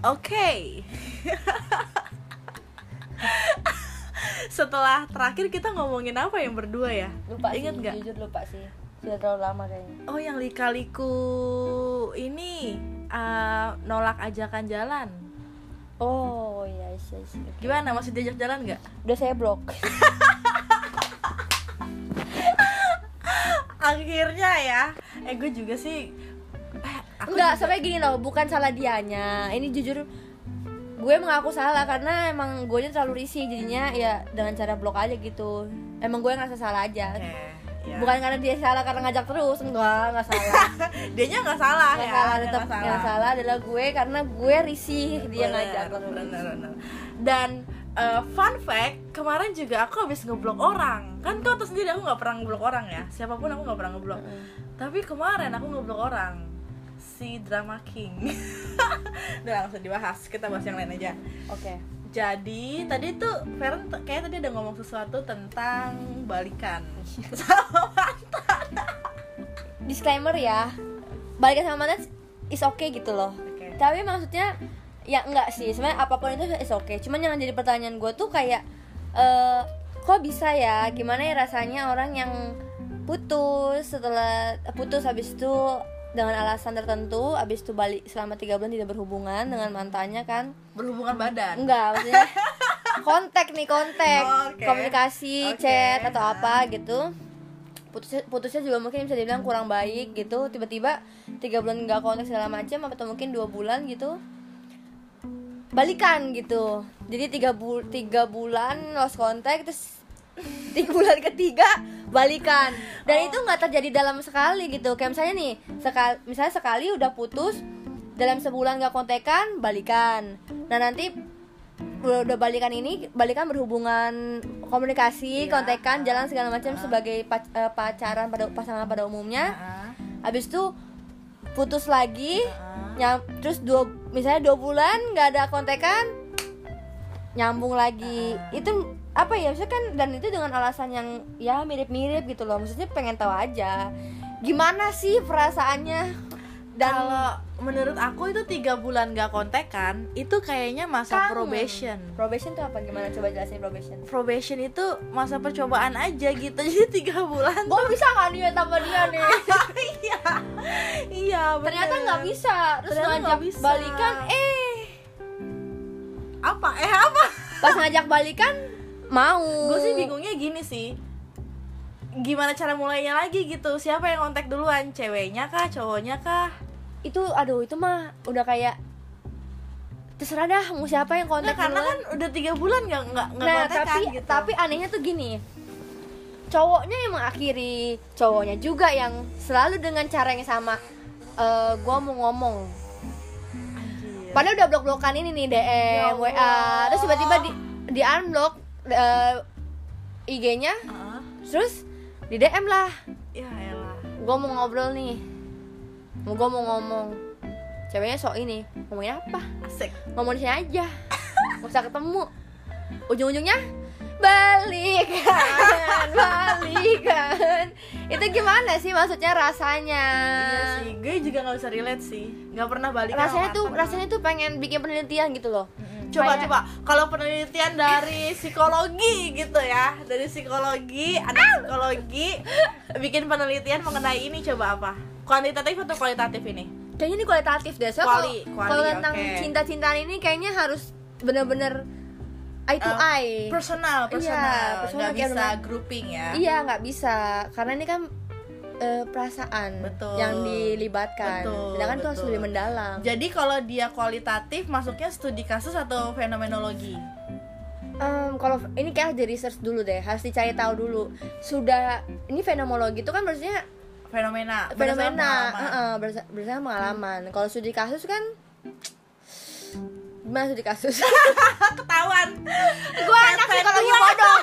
Oke. Setelah terakhir kita ngomongin apa yang berdua ya? lupa Ingat sih nggak? jujur lupa sih sudah terlalu lama kayaknya Oh, yang lika-liku ini uh, nolak ajakan jalan. oh iya iya iya Gimana? Masih diajak jalan nggak? udah saya blok Akhirnya ya. Eh, gue juga sih. Aku enggak sampai gini loh bukan salah dianya. Ini jujur gue mengaku salah karena emang gue terlalu risih jadinya ya dengan cara blok aja gitu. Emang gue ngerasa salah aja. Oke, ya. bukan karena dia salah karena ngajak terus enggak nggak salah. Dianya nggak salah nggak ya. salah dia tetap nggak yang salah adalah gue karena gue risih dia Bener, ngajak terus. bener, bener. dan eh, fun fact kemarin juga aku habis ngeblok orang. Kan kau tahu sendiri aku nggak pernah ngeblok orang ya. Siapa pun aku nggak pernah ngeblok. Tapi kemarin aku ngeblok orang si drama king. Udah langsung dibahas. Kita bahas yang lain aja. Oke. Jadi tadi tuh Feren kayak tadi ada ngomong sesuatu tentang balikan. Sama mantan. Disclaimer ya. Balikan sama mantan is okay gitu loh. Oke. tapi maksudnya ya enggak sih. Sebenarnya apa pun itu is okay. Cuman yang jadi pertanyaan gue tuh kayak eh kok bisa ya? Gimana ya rasanya orang yang putus setelah putus habis itu dengan alasan tertentu habis itu balik selama tiga bulan tidak berhubungan dengan mantannya kan. Berhubungan badan? Enggak maksudnya kontak nih kontak. Oh, oke. komunikasi Oke. chat atau apa gitu. Putusnya putusnya juga mungkin bisa dibilang kurang baik gitu. Tiba-tiba tiga bulan nggak kontak segala macam atau mungkin dua bulan gitu balikan gitu. Jadi tiga bul tiga bulan lost contact terus tiga bulan ketiga balikan. Dan itu nggak terjadi dalam sekali gitu. Kayak misalnya nih sekali misalnya sekali udah putus dalam sebulan nggak kontekan balikan. Nah nanti udah, udah balikan ini balikan berhubungan komunikasi Iya. kontekan jalan segala macam sebagai pac- eh, pacaran pada pasangan pada umumnya. Ah, habis itu putus lagi ah. nyam terus dua misalnya dua bulan nggak ada kontekan nyambung lagi. Itu apa ya maksudnya kan dan itu dengan alasan yang ya mirip-mirip gitu loh. Maksudnya pengen tahu aja. Gimana sih perasaannya? Dan kalau menurut aku itu tiga bulan gak kontekan itu kayaknya masa kangen. probation. Probation tuh apa? Gimana? Coba jelasin probation. Probation itu masa percobaan aja gitu jadi tiga bulan gue bisa nggak nih sama dia nih? Iya. Iya ternyata nggak bisa. Terus Ternyata ngajak bisa. balikan eh. Apa? Eh apa? Pas ngajak balikan mau. Gue sih bingungnya gini sih. Gimana cara mulainya lagi gitu? Siapa yang kontak duluan? Ceweknya kah? Cowoknya kah? Itu aduh itu mah udah kayak terserah dah mau siapa yang kontak Nggak, karena duluan. kan udah tiga bulan nggak nggak nggak nah tapi gitu. tapi anehnya tuh gini. Cowoknya yang mengakhiri cowoknya juga yang selalu dengan cara yang sama. Eh gue mau ngomong. Anjir. padahal udah blok blokan ini nih Ya DM wa Allah. terus tiba-tiba di di unblock eh, IG-nya Ah, terus di DM lah. Ya elah. Gue mau ngobrol nih. Mau gue mau ngomong. Ceweknya sok ini. Ngomongin apa? Asik. Ngomong di sini aja. Nggak usah ketemu. Ujung-ujungnya balikan balikan. Itu gimana sih maksudnya rasanya? Iya sih. Gue juga nggak bisa relate sih. Nggak pernah balik rasanya tuh rasanya tuh pengen bikin penelitian gitu loh coba Kayak- coba. Kalau penelitian dari psikologi gitu ya. Dari psikologi anak psikologi bikin penelitian mengenai ini coba apa? Kuantitatif atau kualitatif ini? Kayaknya ini kualitatif deh. Kalau Kuali- kuali, kalau tentang oke. cinta-cintaan ini kayaknya harus bener-bener eye to Eh, eye. personal personal Iya, personal. nggak bisa grouping ya. Iya nggak bisa. Karena ini kan eh, perasaan Betul. yang dilibatkan. Betul, sedangkan itu harus betul. lebih mendalam. Jadi kalau dia kualitatif masuknya studi kasus atau fenomenologi? Em, kalau ini kayak harus di research dulu deh harus dicari tahu dulu. Sudah ini fenomenologi itu kan maksudnya fenomena berdasarkan fenomena pengalaman. heeh, bersa- berdasarkan pengalaman. Kalau studi kasus kan gimana studi kasus? Ketahuan. Gue anak psikologi bodong.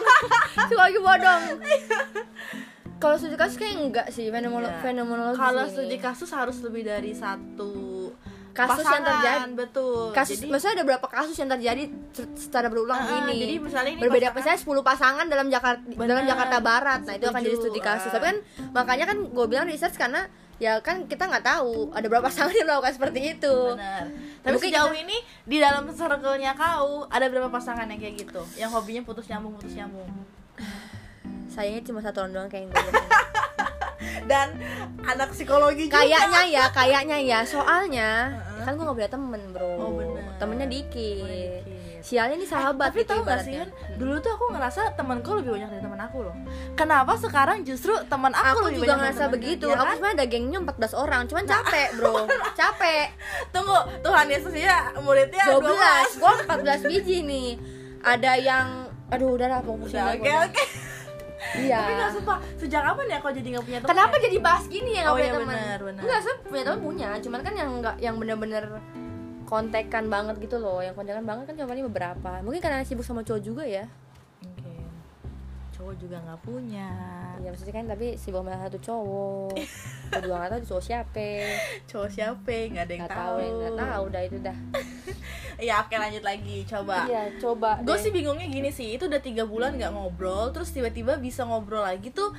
Psikologi bodong kalau studi kasus kayak enggak sih fenomeno Iya. fenomenologi kalau studi kasus harus lebih dari satu Kasus yang pasangan, terjadi. betul kasus jadi maksudnya ada berapa kasus yang terjadi secara berulang Ah, ah, ini jadi misalnya ini berbeda pasangan- misalnya 10 pasangan dalam Jakarta Bener, dalam Jakarta Barat nah itu akan jadi studi kasus ah. tapi kan makanya kan gue bilang research karena ya kan kita nggak tahu ada berapa pasangan yang melakukan seperti itu Benar. Tapi Mungkin sejauh kita- ini di dalam circle-nya kau ada berapa pasangan yang kayak gitu? Yang hobinya putus nyambung putus nyambung. Sayangnya cuma satu orang doang kayak yang gue Dan anak psikologi juga. kayaknya ya kayaknya ya soalnya Heeh. kan gue nggak punya temen bro Oh, bener. temennya dikit dikit. sialnya ini sahabat Tapi gitu tau gak sih. Yun, dulu tuh aku ngerasa temanku lebih banyak dari teman aku loh. Kenapa sekarang justru teman aku, aku lebih juga banyak ngerasa begitu aku kan? sebenarnya ada gengnya 14 orang cuman capek bro capek Tunggu, Tuhan Yesus ya muridnya 12 gua 14 biji nih ada yang aduh udah dah Oke oke. Iya Tapi gak sumpah, sejak kapan ya kau jadi gak punya teman? Kenapa jadi bahas gini ya nggak Oh, punya iya, teman? Enggak, saya punya teman punya, cuman kan yang nggak yang bener-bener kontekan banget gitu loh, yang kontekan banget kan cuma paling beberapa. Mungkin karena sibuk sama cowok juga ya. Mungkin cowok juga nggak punya. Iya maksudnya kan tapi sibuk sama satu cowok. Juga nggak tahu di cowok siapa. Cowok siapa? Nggak ada yang Nggak tahu. nggak tahu dah itu dah. Ya oke lanjut lagi, coba. Iya, coba. Gue sih bingungnya gini sih, itu udah tiga bulan nggak ngobrol, terus tiba-tiba bisa ngobrol lagi tuh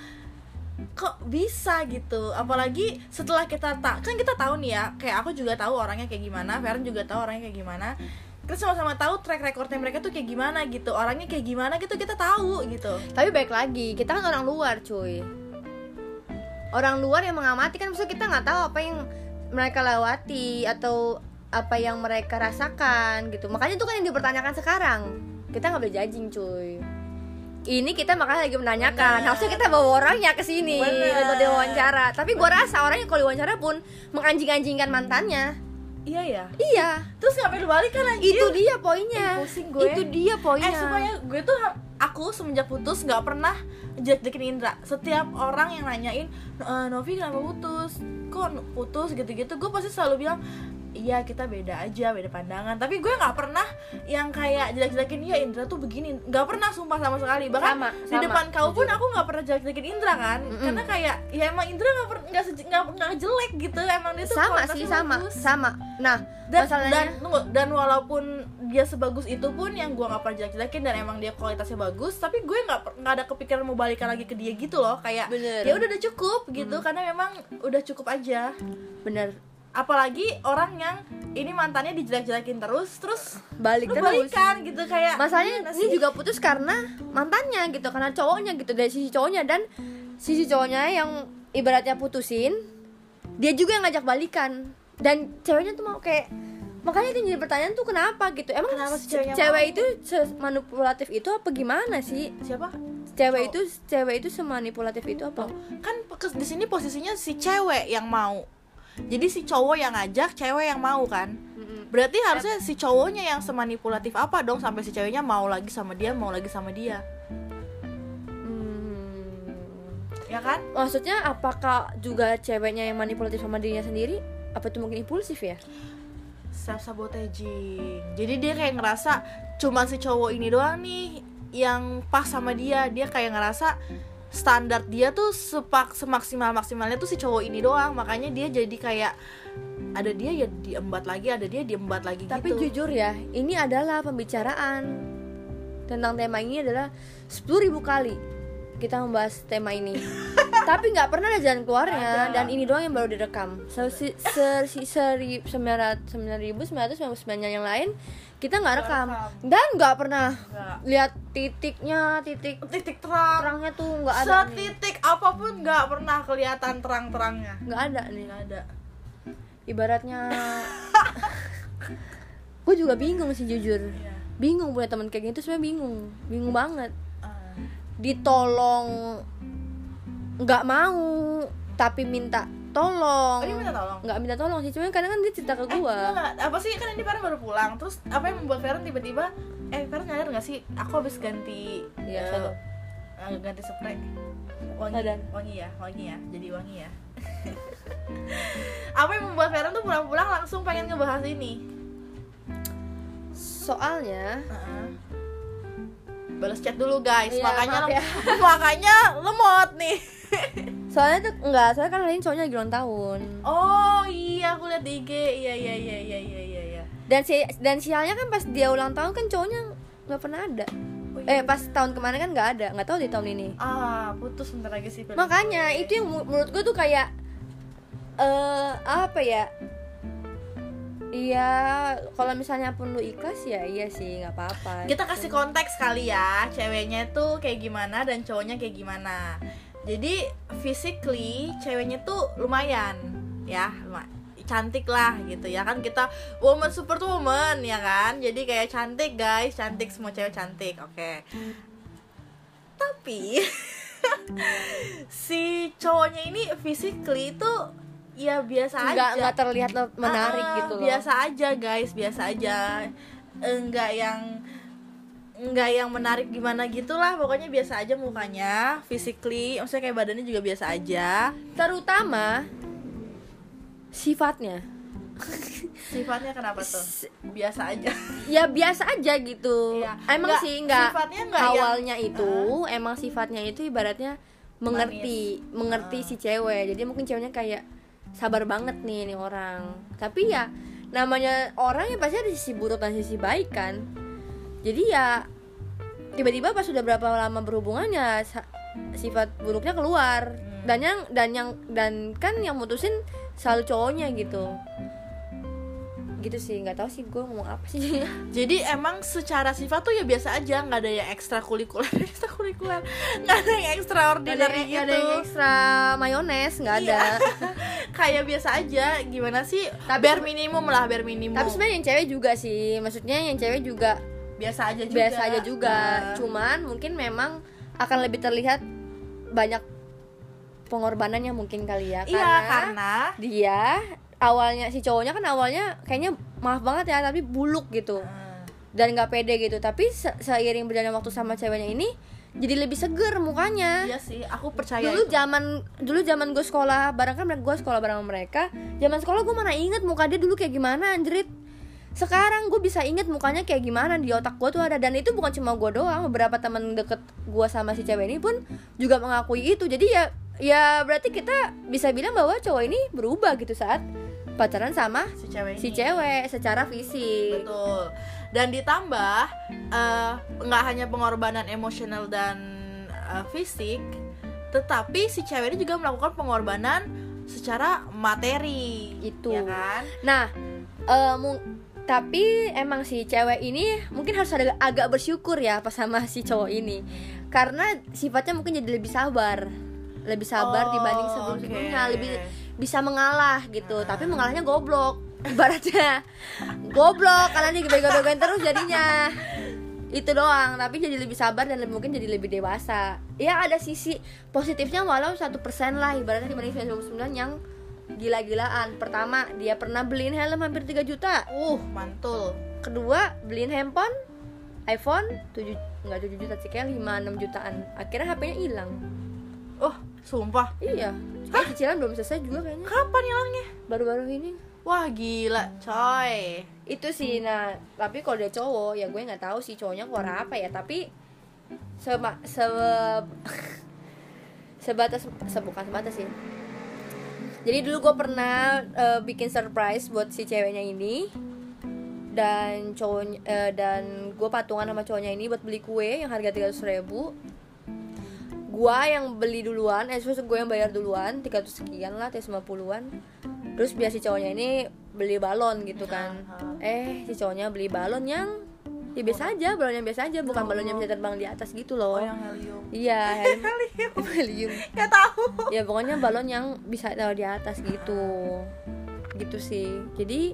kok bisa gitu apalagi setelah kita tak kan kita tahu nih ya kayak aku juga tahu orangnya kayak gimana Feren juga tahu orangnya kayak gimana kita sama-sama tahu track recordnya mereka tuh kayak gimana gitu orangnya kayak gimana gitu kita tahu gitu Tapi baik lagi, kita kan orang luar, cuy. Orang luar yang mengamati kan maksudnya kita nggak tahu apa yang mereka lewati atau apa yang mereka rasakan gitu. Makanya itu kan yang dipertanyakan sekarang. Kita nggak boleh judging, cuy. Ini kita makanya lagi menanyakan. Bener. Harusnya kita bawa orangnya ke sini untuk diwawancara. Tapi gua rasa orangnya kalau diwawancara pun menganjing-anjingkan mantannya. iya ya Iya, terus ngapain lu balikan anjir itu dia poinnya. Pusing gue. Itu dia poinnya. Eh supaya gue tuh aku semenjak putus nggak pernah jelek-jelekin Indra. Setiap orang yang nanyain "E, Novi kenapa putus, kok putus gitu-gitu, gue pasti selalu bilang iya kita beda aja, beda pandangan. Tapi gue nggak pernah yang kayak jelek-jelekin iya Indra tuh begini, nggak pernah sumpah sama sekali. Bahkan Sama, di sama, depan kau pun aku nggak pernah jelek-jelekin Indra kan, karena kayak ya emang Indra nggak nggak nggak jelek gitu, emang dia tuh sama kualitasnya sih sama bagus. sama. Nah dan masalahnya dan tunggu, dan walaupun dia sebagus itu pun yang gue nggak pernah jelek-jelekin dan emang dia kualitasnya bagus tapi gue nggak nggak ada kepikiran mau balikan lagi ke dia gitu loh. Kayak ya udah udah cukup gitu. Karena memang udah cukup aja. Bener apalagi orang yang ini mantannya dijelek-jelekin terus terus balik terus. balikan gitu kayak masalahnya ini juga putus karena mantannya gitu karena cowoknya gitu dari sisi cowoknya. Dan sisi cowoknya yang ibaratnya putusin dia juga yang ngajak balikan. Dan ceweknya tuh mau kayak makanya itu jadi pertanyaan tuh kenapa gitu? Emang Kenapa si cewek mau? itu manipulatif itu apa gimana sih? Siapa? Cewek itu cewek itu semanipulatif itu apa? Kan di sini posisinya si cewek yang mau jadi si cowok yang ngajak cewek yang mau kan Berarti harusnya si cowoknya yang semanipulatif apa dong sampai si ceweknya mau lagi sama dia, mau lagi sama dia. Hmm. Ya kan? maksudnya apakah juga ceweknya yang manipulatif sama dirinya sendiri apa itu mungkin impulsif ya Self sabotaging. Jadi dia kayak ngerasa cuma si cowok ini doang nih yang pas sama dia. Dia kayak ngerasa standar dia tuh sepak semaksimal maksimalnya tuh si cowok ini doang. Makanya dia jadi kayak ada dia ya diembat lagi, ada dia diembat lagi Tapi gitu. jujur ya, ini adalah pembicaraan tentang tema ini adalah 10.000 kali kita membahas tema ini. Tapi nggak pernah ada jalan keluarnya Ada. dan ini doang yang baru direkam. So, si, ser, si, seri, 9.999 yang lain kita nggak rekam rekam. dan nggak pernah Nggak. lihat titiknya, titik titik terang terangnya tuh nggak ada nih. setitik apa pun nggak pernah kelihatan terang-terangnya Nggak ada nih. nggak ada Ibaratnya gue juga bingung sih jujur. Iya. Bingung punya teman kayak gitu sebenarnya bingung. Bingung banget. Ah. ditolong nggak mau tapi minta tolong Oh, dia minta tolong? nggak minta tolong sih cuma kadang kan dia cerita ke Eh, gua enggak, apa sih kan ini Feren baru pulang terus apa yang membuat Feren tiba-tiba eh Feren nyadar nggak sih aku habis ganti sadar. eh, ganti spray wangi Sadar. wangi ya wangi ya jadi wangi ya apa yang membuat Feren tuh pulang-pulang langsung pengen ngebahas ini soalnya Heeh. balas chat dulu guys Iya, makanya maaf lem- ya. makanya lemot nih soalnya tuh enggak soalnya kan hari ini cowoknya lagi ulang tahun. Oh iya aku lihat di IG iya iya iya iya iya iya iya. Dan si dan sialnya kan pas dia ulang tahun kan cowoknya nggak pernah ada. Oh, iya. eh pas tahun kemarin kan nggak ada nggak tahu di tahun ini. Ah putus bentar lagi sih makanya itu yang menurut gue tuh kayak eh apa ya? Iya, kalau misalnya pun lu ikhlas ya iya sih nggak apa-apa. kita kasih konteks kali ya ceweknya tuh kayak gimana dan cowoknya kayak gimana jadi physically ceweknya tuh lumayan ya cantik lah gitu ya kan. Kita woman super woman ya kan. Jadi kayak cantik guys. Cantik semua cewek cantik oke. Tapi si cowoknya ini physically tuh ya biasa nggak aja. nggak terlihat menarik Ah, gitu loh. biasa aja guys. Biasa aja. Enggak yang enggak yang menarik gimana gitulah pokoknya biasa aja mukanya physically maksudnya kayak badannya juga biasa aja Terutama sifatnya. sifatnya kenapa tuh biasa aja Ya biasa aja gitu. Iya. Emang Nggak, sih nggak sifatnya nggak yang- awalnya itu emang sifatnya itu ibaratnya mengerti, mengerti Ah. si cewek. Jadi mungkin ceweknya kayak sabar banget nih nih orang. Tapi ya namanya orang ya pasti ada sisi buruk dan sisi baik kan. Jadi ya tiba-tiba pas sudah berapa lama berhubungannya sifat buruknya keluar. Hmm. dan yang dan yang dan kan yang mutusin selalu cowoknya gitu. Gitu sih nggak tahu sih gue ngomong apa sih. Jadi emang secara sifat tuh ya biasa aja nggak ada yang ekstrakurikuler ekstrakurikuler. Nggak ada yang Nggak ada, extraordinary nggak ada gitu. yang ekstra mayones nggak ada. Iya. kayak biasa aja gimana sih? Tapi bare minimum lah bare minimum. tapi sebenarnya yang cewek juga sih. Maksudnya yang cewek juga biasa aja juga. Biasa aja juga. Nah. cuman mungkin memang akan lebih terlihat banyak pengorbanannya mungkin kali ya iya karena dia awalnya si cowoknya kan awalnya kayaknya maaf banget ya tapi buluk gitu. Dan nggak pede gitu. Tapi se- seiring berjalannya waktu sama ceweknya ini jadi lebih seger mukanya. Iya sih aku percaya dulu itu. zaman dulu zaman gue sekolah bareng kan gue sekolah bareng sama mereka. Zaman sekolah gue mana inget muka dia dulu kayak gimana anjrit sekarang gue bisa inget mukanya kayak gimana di otak gue tuh ada. Dan itu bukan cuma gue doang beberapa teman deket gue sama si cewek ini pun juga mengakui itu. Jadi ya ya berarti kita bisa bilang bahwa cowok ini berubah gitu saat pacaran sama si cewek si cewek secara fisik. Betul. Dan ditambah eh, nggak hanya pengorbanan emosional dan eh, fisik tetapi si cewek ini juga melakukan pengorbanan secara materi. Itu. ya kan? Nah, mu- tapi emang si cewek ini mungkin harus ada agak bersyukur ya pas sama si cowok ini, karena sifatnya mungkin jadi lebih sabar, lebih sabar Oh, dibanding sebelum-sebelumnya, oke. lebih bisa mengalah gitu. Tapi mengalahnya goblok, ibaratnya goblok. Karena dia bego-begoin terus jadinya. Itu doang. Tapi jadi lebih sabar dan mungkin jadi lebih dewasa. Ya ada sisi positifnya walau satu persen lah. Ibaratnya dibanding 99 yang gila-gilaan. Pertama dia pernah beliin helm hampir 3 juta. Uh mantul. Kedua beliin handphone iPhone 7 enggak 7 juta sih kayak 5 6 jutaan. Akhirnya HP-nya hilang. Oh sumpah? Iya. Kayak cicilan belum selesai juga kayaknya. Kapan hilangnya? Baru-baru ini. Wah gila coy. Itu sih nah tapi kalau dia cowok ya gue nggak tahu sih cowoknya keluar apa ya tapi seba, se sebatas se, bukan sebatas sih jadi dulu gue pernah eh, bikin surprise buat si ceweknya ini. Dan cowoknya eh, dan gue patungan sama cowoknya ini buat beli kue yang harga 300 ribu. Gua yang beli duluan eh maksud gue yang bayar duluan 300 sekian lah 350-an terus biar si cowoknya ini beli balon gitu kan. Eh si cowoknya beli balon yang ya biasa aja balon yang biasa aja. Bukan balon yang bisa terbang di atas gitu loh. Oh yang helium. Iya. Helium. Helium. Ya tahu. Ya pokoknya balon yang bisa taruh di atas gitu. Gitu sih. Jadi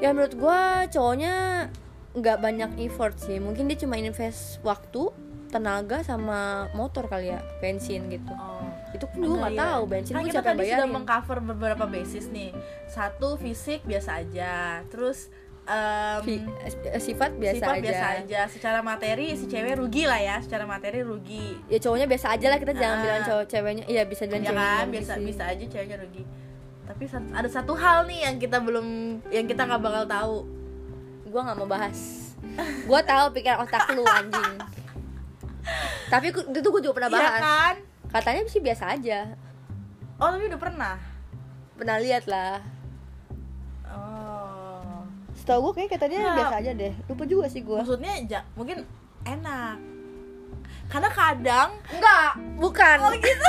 ya menurut gua cowoknya nggak banyak effort sih. Mungkin dia cuma invest waktu tenaga sama motor kali ya bensin gitu. Oh. itu pun gue nggak Iya. tahu bensin kan gue siapa tadi sudah bayarin? mengcover beberapa basis nih. Satu fisik biasa aja. Terus eh, sifat biasa sifat aja. biasa aja. Secara materi si cewek rugi lah ya. Secara materi rugi. Ya cowoknya biasa aja lah kita jangan Ah. bilang cowok ceweknya. Iya bisa bilang ya kan? bisa sih. bisa aja ceweknya rugi. Tapi ada satu hal nih yang kita belum yang kita nggak bakal tahu. Gue nggak mau bahas. Gue tahu pikiran otak lu anjing. Tapi itu gue juga pernah Iya bahas. kan? Katanya sih biasa aja. Oh tapi udah pernah? Pernah lihat lah setahu gue kayak katanya Nah. biasa aja deh. Lupa juga sih gue maksudnya ja- mungkin enak. Karena kadang enggak. Bukan. Oh gitu.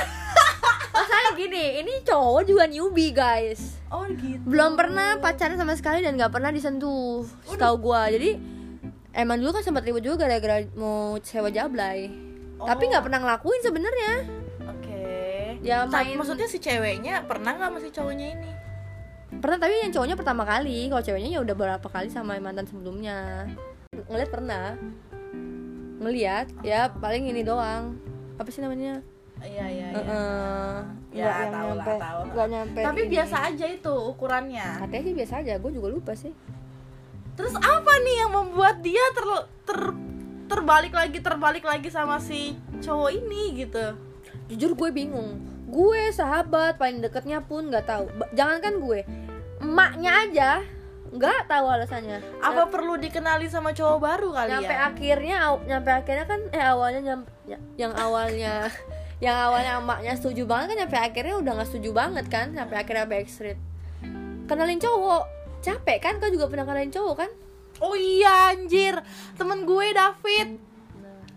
Masalahnya gini ini cowok juga newbie guys. Oh gitu. Belum pernah pacaran sama sekali dan nggak pernah disentuh setahu gua. Jadi emang dulu kan sempat ribut juga gara-gara mau sewa jablay. Tapi nggak pernah ngelakuin sebenarnya. Oke. Ya, Tapi main- maksudnya si ceweknya pernah nggak sama si cowoknya ini pernah tapi yang cowoknya pertama kali. Kalau ceweknya ya udah beberapa kali sama mantan sebelumnya. Ngeliat pernah. Ngeliat ya paling ini doang. Apa sih namanya? Iya iya iya. Heeh. Ya, tahu lah, nyampe tahu. nggak nyampe tapi ini. biasa aja itu ukurannya. Katanya sih biasa aja gue juga lupa sih. Terus apa nih yang membuat dia ter, ter terbalik lagi terbalik lagi sama si cowok ini gitu? Jujur gue bingung. Gue sahabat paling deketnya pun nggak tahu. Ba- jangankan gue emaknya aja. Nggak tahu alasannya. Apa perlu dikenali sama cowok baru kali nyampe ya akhirnya nyampe akhirnya kan eh awalnya nyampe yang awalnya yang awalnya emaknya setuju banget kan nyampe akhirnya udah nggak setuju banget kan sampai akhirnya backstreet. Kenalin cowok. Capek kan? Kau juga pernah kenalin cowok kan? Oh iya anjir. Temen gue David.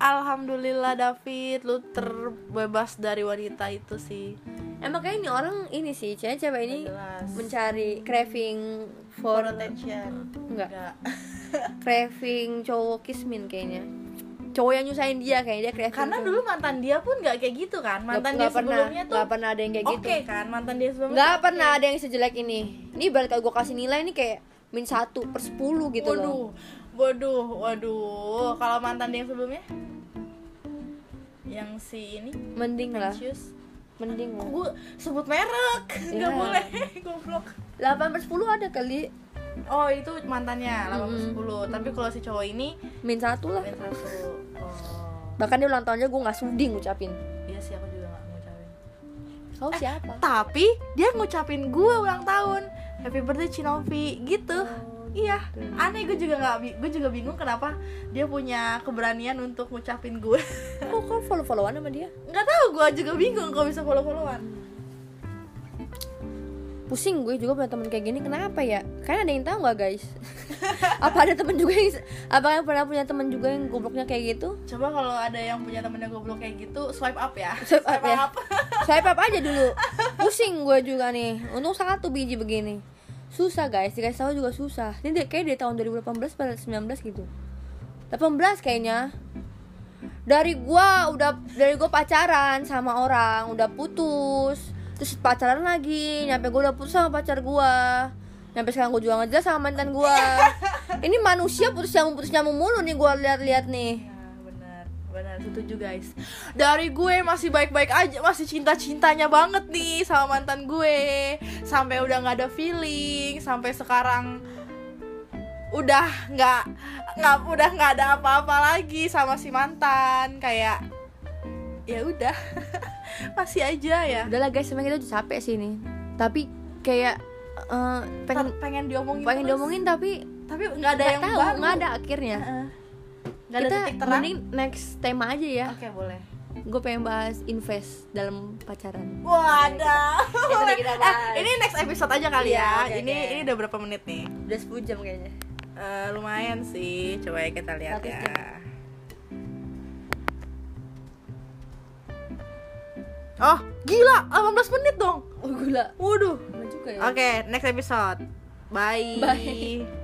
Alhamdulillah David. Lu terbebas dari wanita itu sih emang kayak ini orang ini sih cewek cewek ini Jelas. mencari craving for for attention. Enggak enggak craving cowok kismin kayaknya. Cowok yang nyusahin dia kayaknya dia craving karena cowok. dulu mantan dia pun nggak kayak gitu kan. Mantan nggak dia pernah sebelumnya tuh nggak pernah ada yang kayak oke gitu. kan mantan dia sebelumnya nggak oke. pernah ada yang sejelek ini. Ini berarti kalau gue kasih nilai ini kayak min satu per sepuluh gitu waduh loh. Waduh waduh kalau mantan dia yang sebelumnya? Yang si ini? Mending lah mending gue sebut merek. Nggak Iya. boleh goblok. 8 per 10 ada kali. Oh itu mantannya 8 Mm-mm. 10 tapi kalau si cowok ini min satu lah. Main satu. Oh. Bahkan dia ulang tahunnya gue nggak sudi ngucapin. Iya sih aku juga nggak ngucapin. Kau siapa? tapi dia ngucapin gue ulang tahun. Happy birthday Cinovi gitu iya aneh gue juga nggak gue juga bingung kenapa dia punya keberanian untuk ngucapin gue kok kau follow followan sama dia? Nggak tahu gue juga bingung kalau bisa follow followan pusing gue juga punya temen kayak gini kenapa ya? Kan ada yang tahu nggak guys? Apa ada temen juga yang apa yang pernah punya temen juga yang gobloknya kayak gitu? Coba kalau ada yang punya temennya goblok kayak gitu swipe up ya. Swipe up ya. saya pap aja dulu. Pusing gue juga nih. Untuk satu biji begini susah guys. Dikasih tahu juga susah. Ini deh kayak dari tahun 2018 pada 19 gitu. 18 kayaknya. Dari gua udah dari gua pacaran sama orang udah putus. Terus pacaran lagi nyampe gua udah putus sama pacar gua. Nyampe sekarang gua juga ngejelas sama mantan gua. Ini manusia putus nyambung putus nyambung mulu nih gua lihat-lihat nih benar setuju guys. Dari gue masih baik-baik aja masih cinta-cintanya banget nih sama mantan gue. Sampai udah nggak ada feeling sampai sekarang udah nggak nggak udah nggak ada apa-apa lagi sama si mantan. Kayak ya udah masih aja ya. Udahlah guys emang kita udah capek sih ini. Tapi kayak eh, pengen pengen pengen diomongin pengen terus. diomongin tapi tapi nggak ada yang tahu nggak ada akhirnya. Heeh. nggak ada kita titik terang mending next tema aja ya oke boleh gue pengen bahas invest dalam pacaran Wadah. nanti kita bahas. Eh, ini next episode aja kali Iya, ya. oke, ini oke. ini udah berapa menit nih? udah 10 jam kayaknya Eh, lumayan sih. Coba ya kita lihat Satu ya. jam. Oh, gila. 18 menit dong. oh gula Waduh. Lama juga ya Oke, next episode. Bye. Bye.